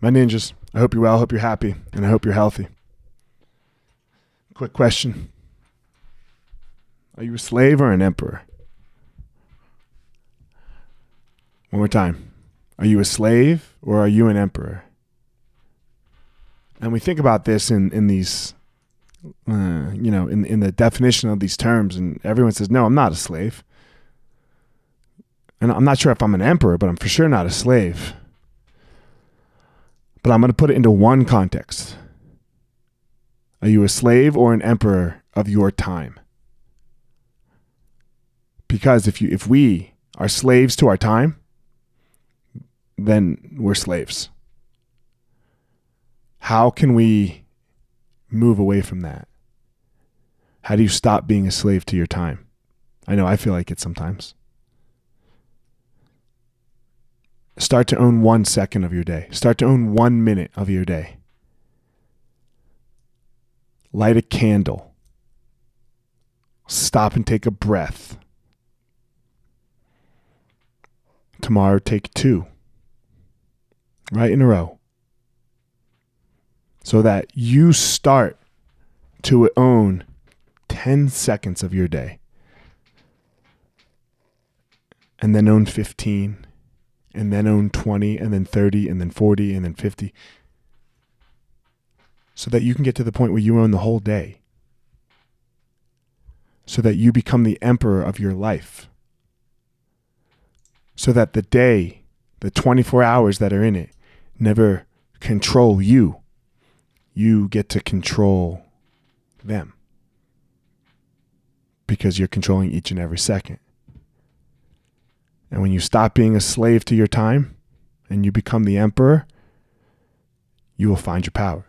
My ninjas, I hope you're well, I hope you're happy, and I hope you're healthy. Quick question Are you a slave or an emperor? One more time. Are you a slave or are you an emperor? And we think about this in, in these, uh, you know, in, in the definition of these terms, and everyone says, no, I'm not a slave. And I'm not sure if I'm an emperor, but I'm for sure not a slave. But I'm going to put it into one context. Are you a slave or an emperor of your time? Because if you if we are slaves to our time, then we're slaves. How can we move away from that? How do you stop being a slave to your time? I know I feel like it sometimes. Start to own one second of your day. Start to own one minute of your day. Light a candle. Stop and take a breath. Tomorrow, take two. Right in a row. So that you start to own 10 seconds of your day. And then own 15 and then own 20 and then 30 and then 40 and then 50 so that you can get to the point where you own the whole day. So that you become the emperor of your life. So that the day the 24 hours that are in it never control you. You get to control them. Because you're controlling each and every second and when you stop being a slave to your time and you become the emperor, you will find your power.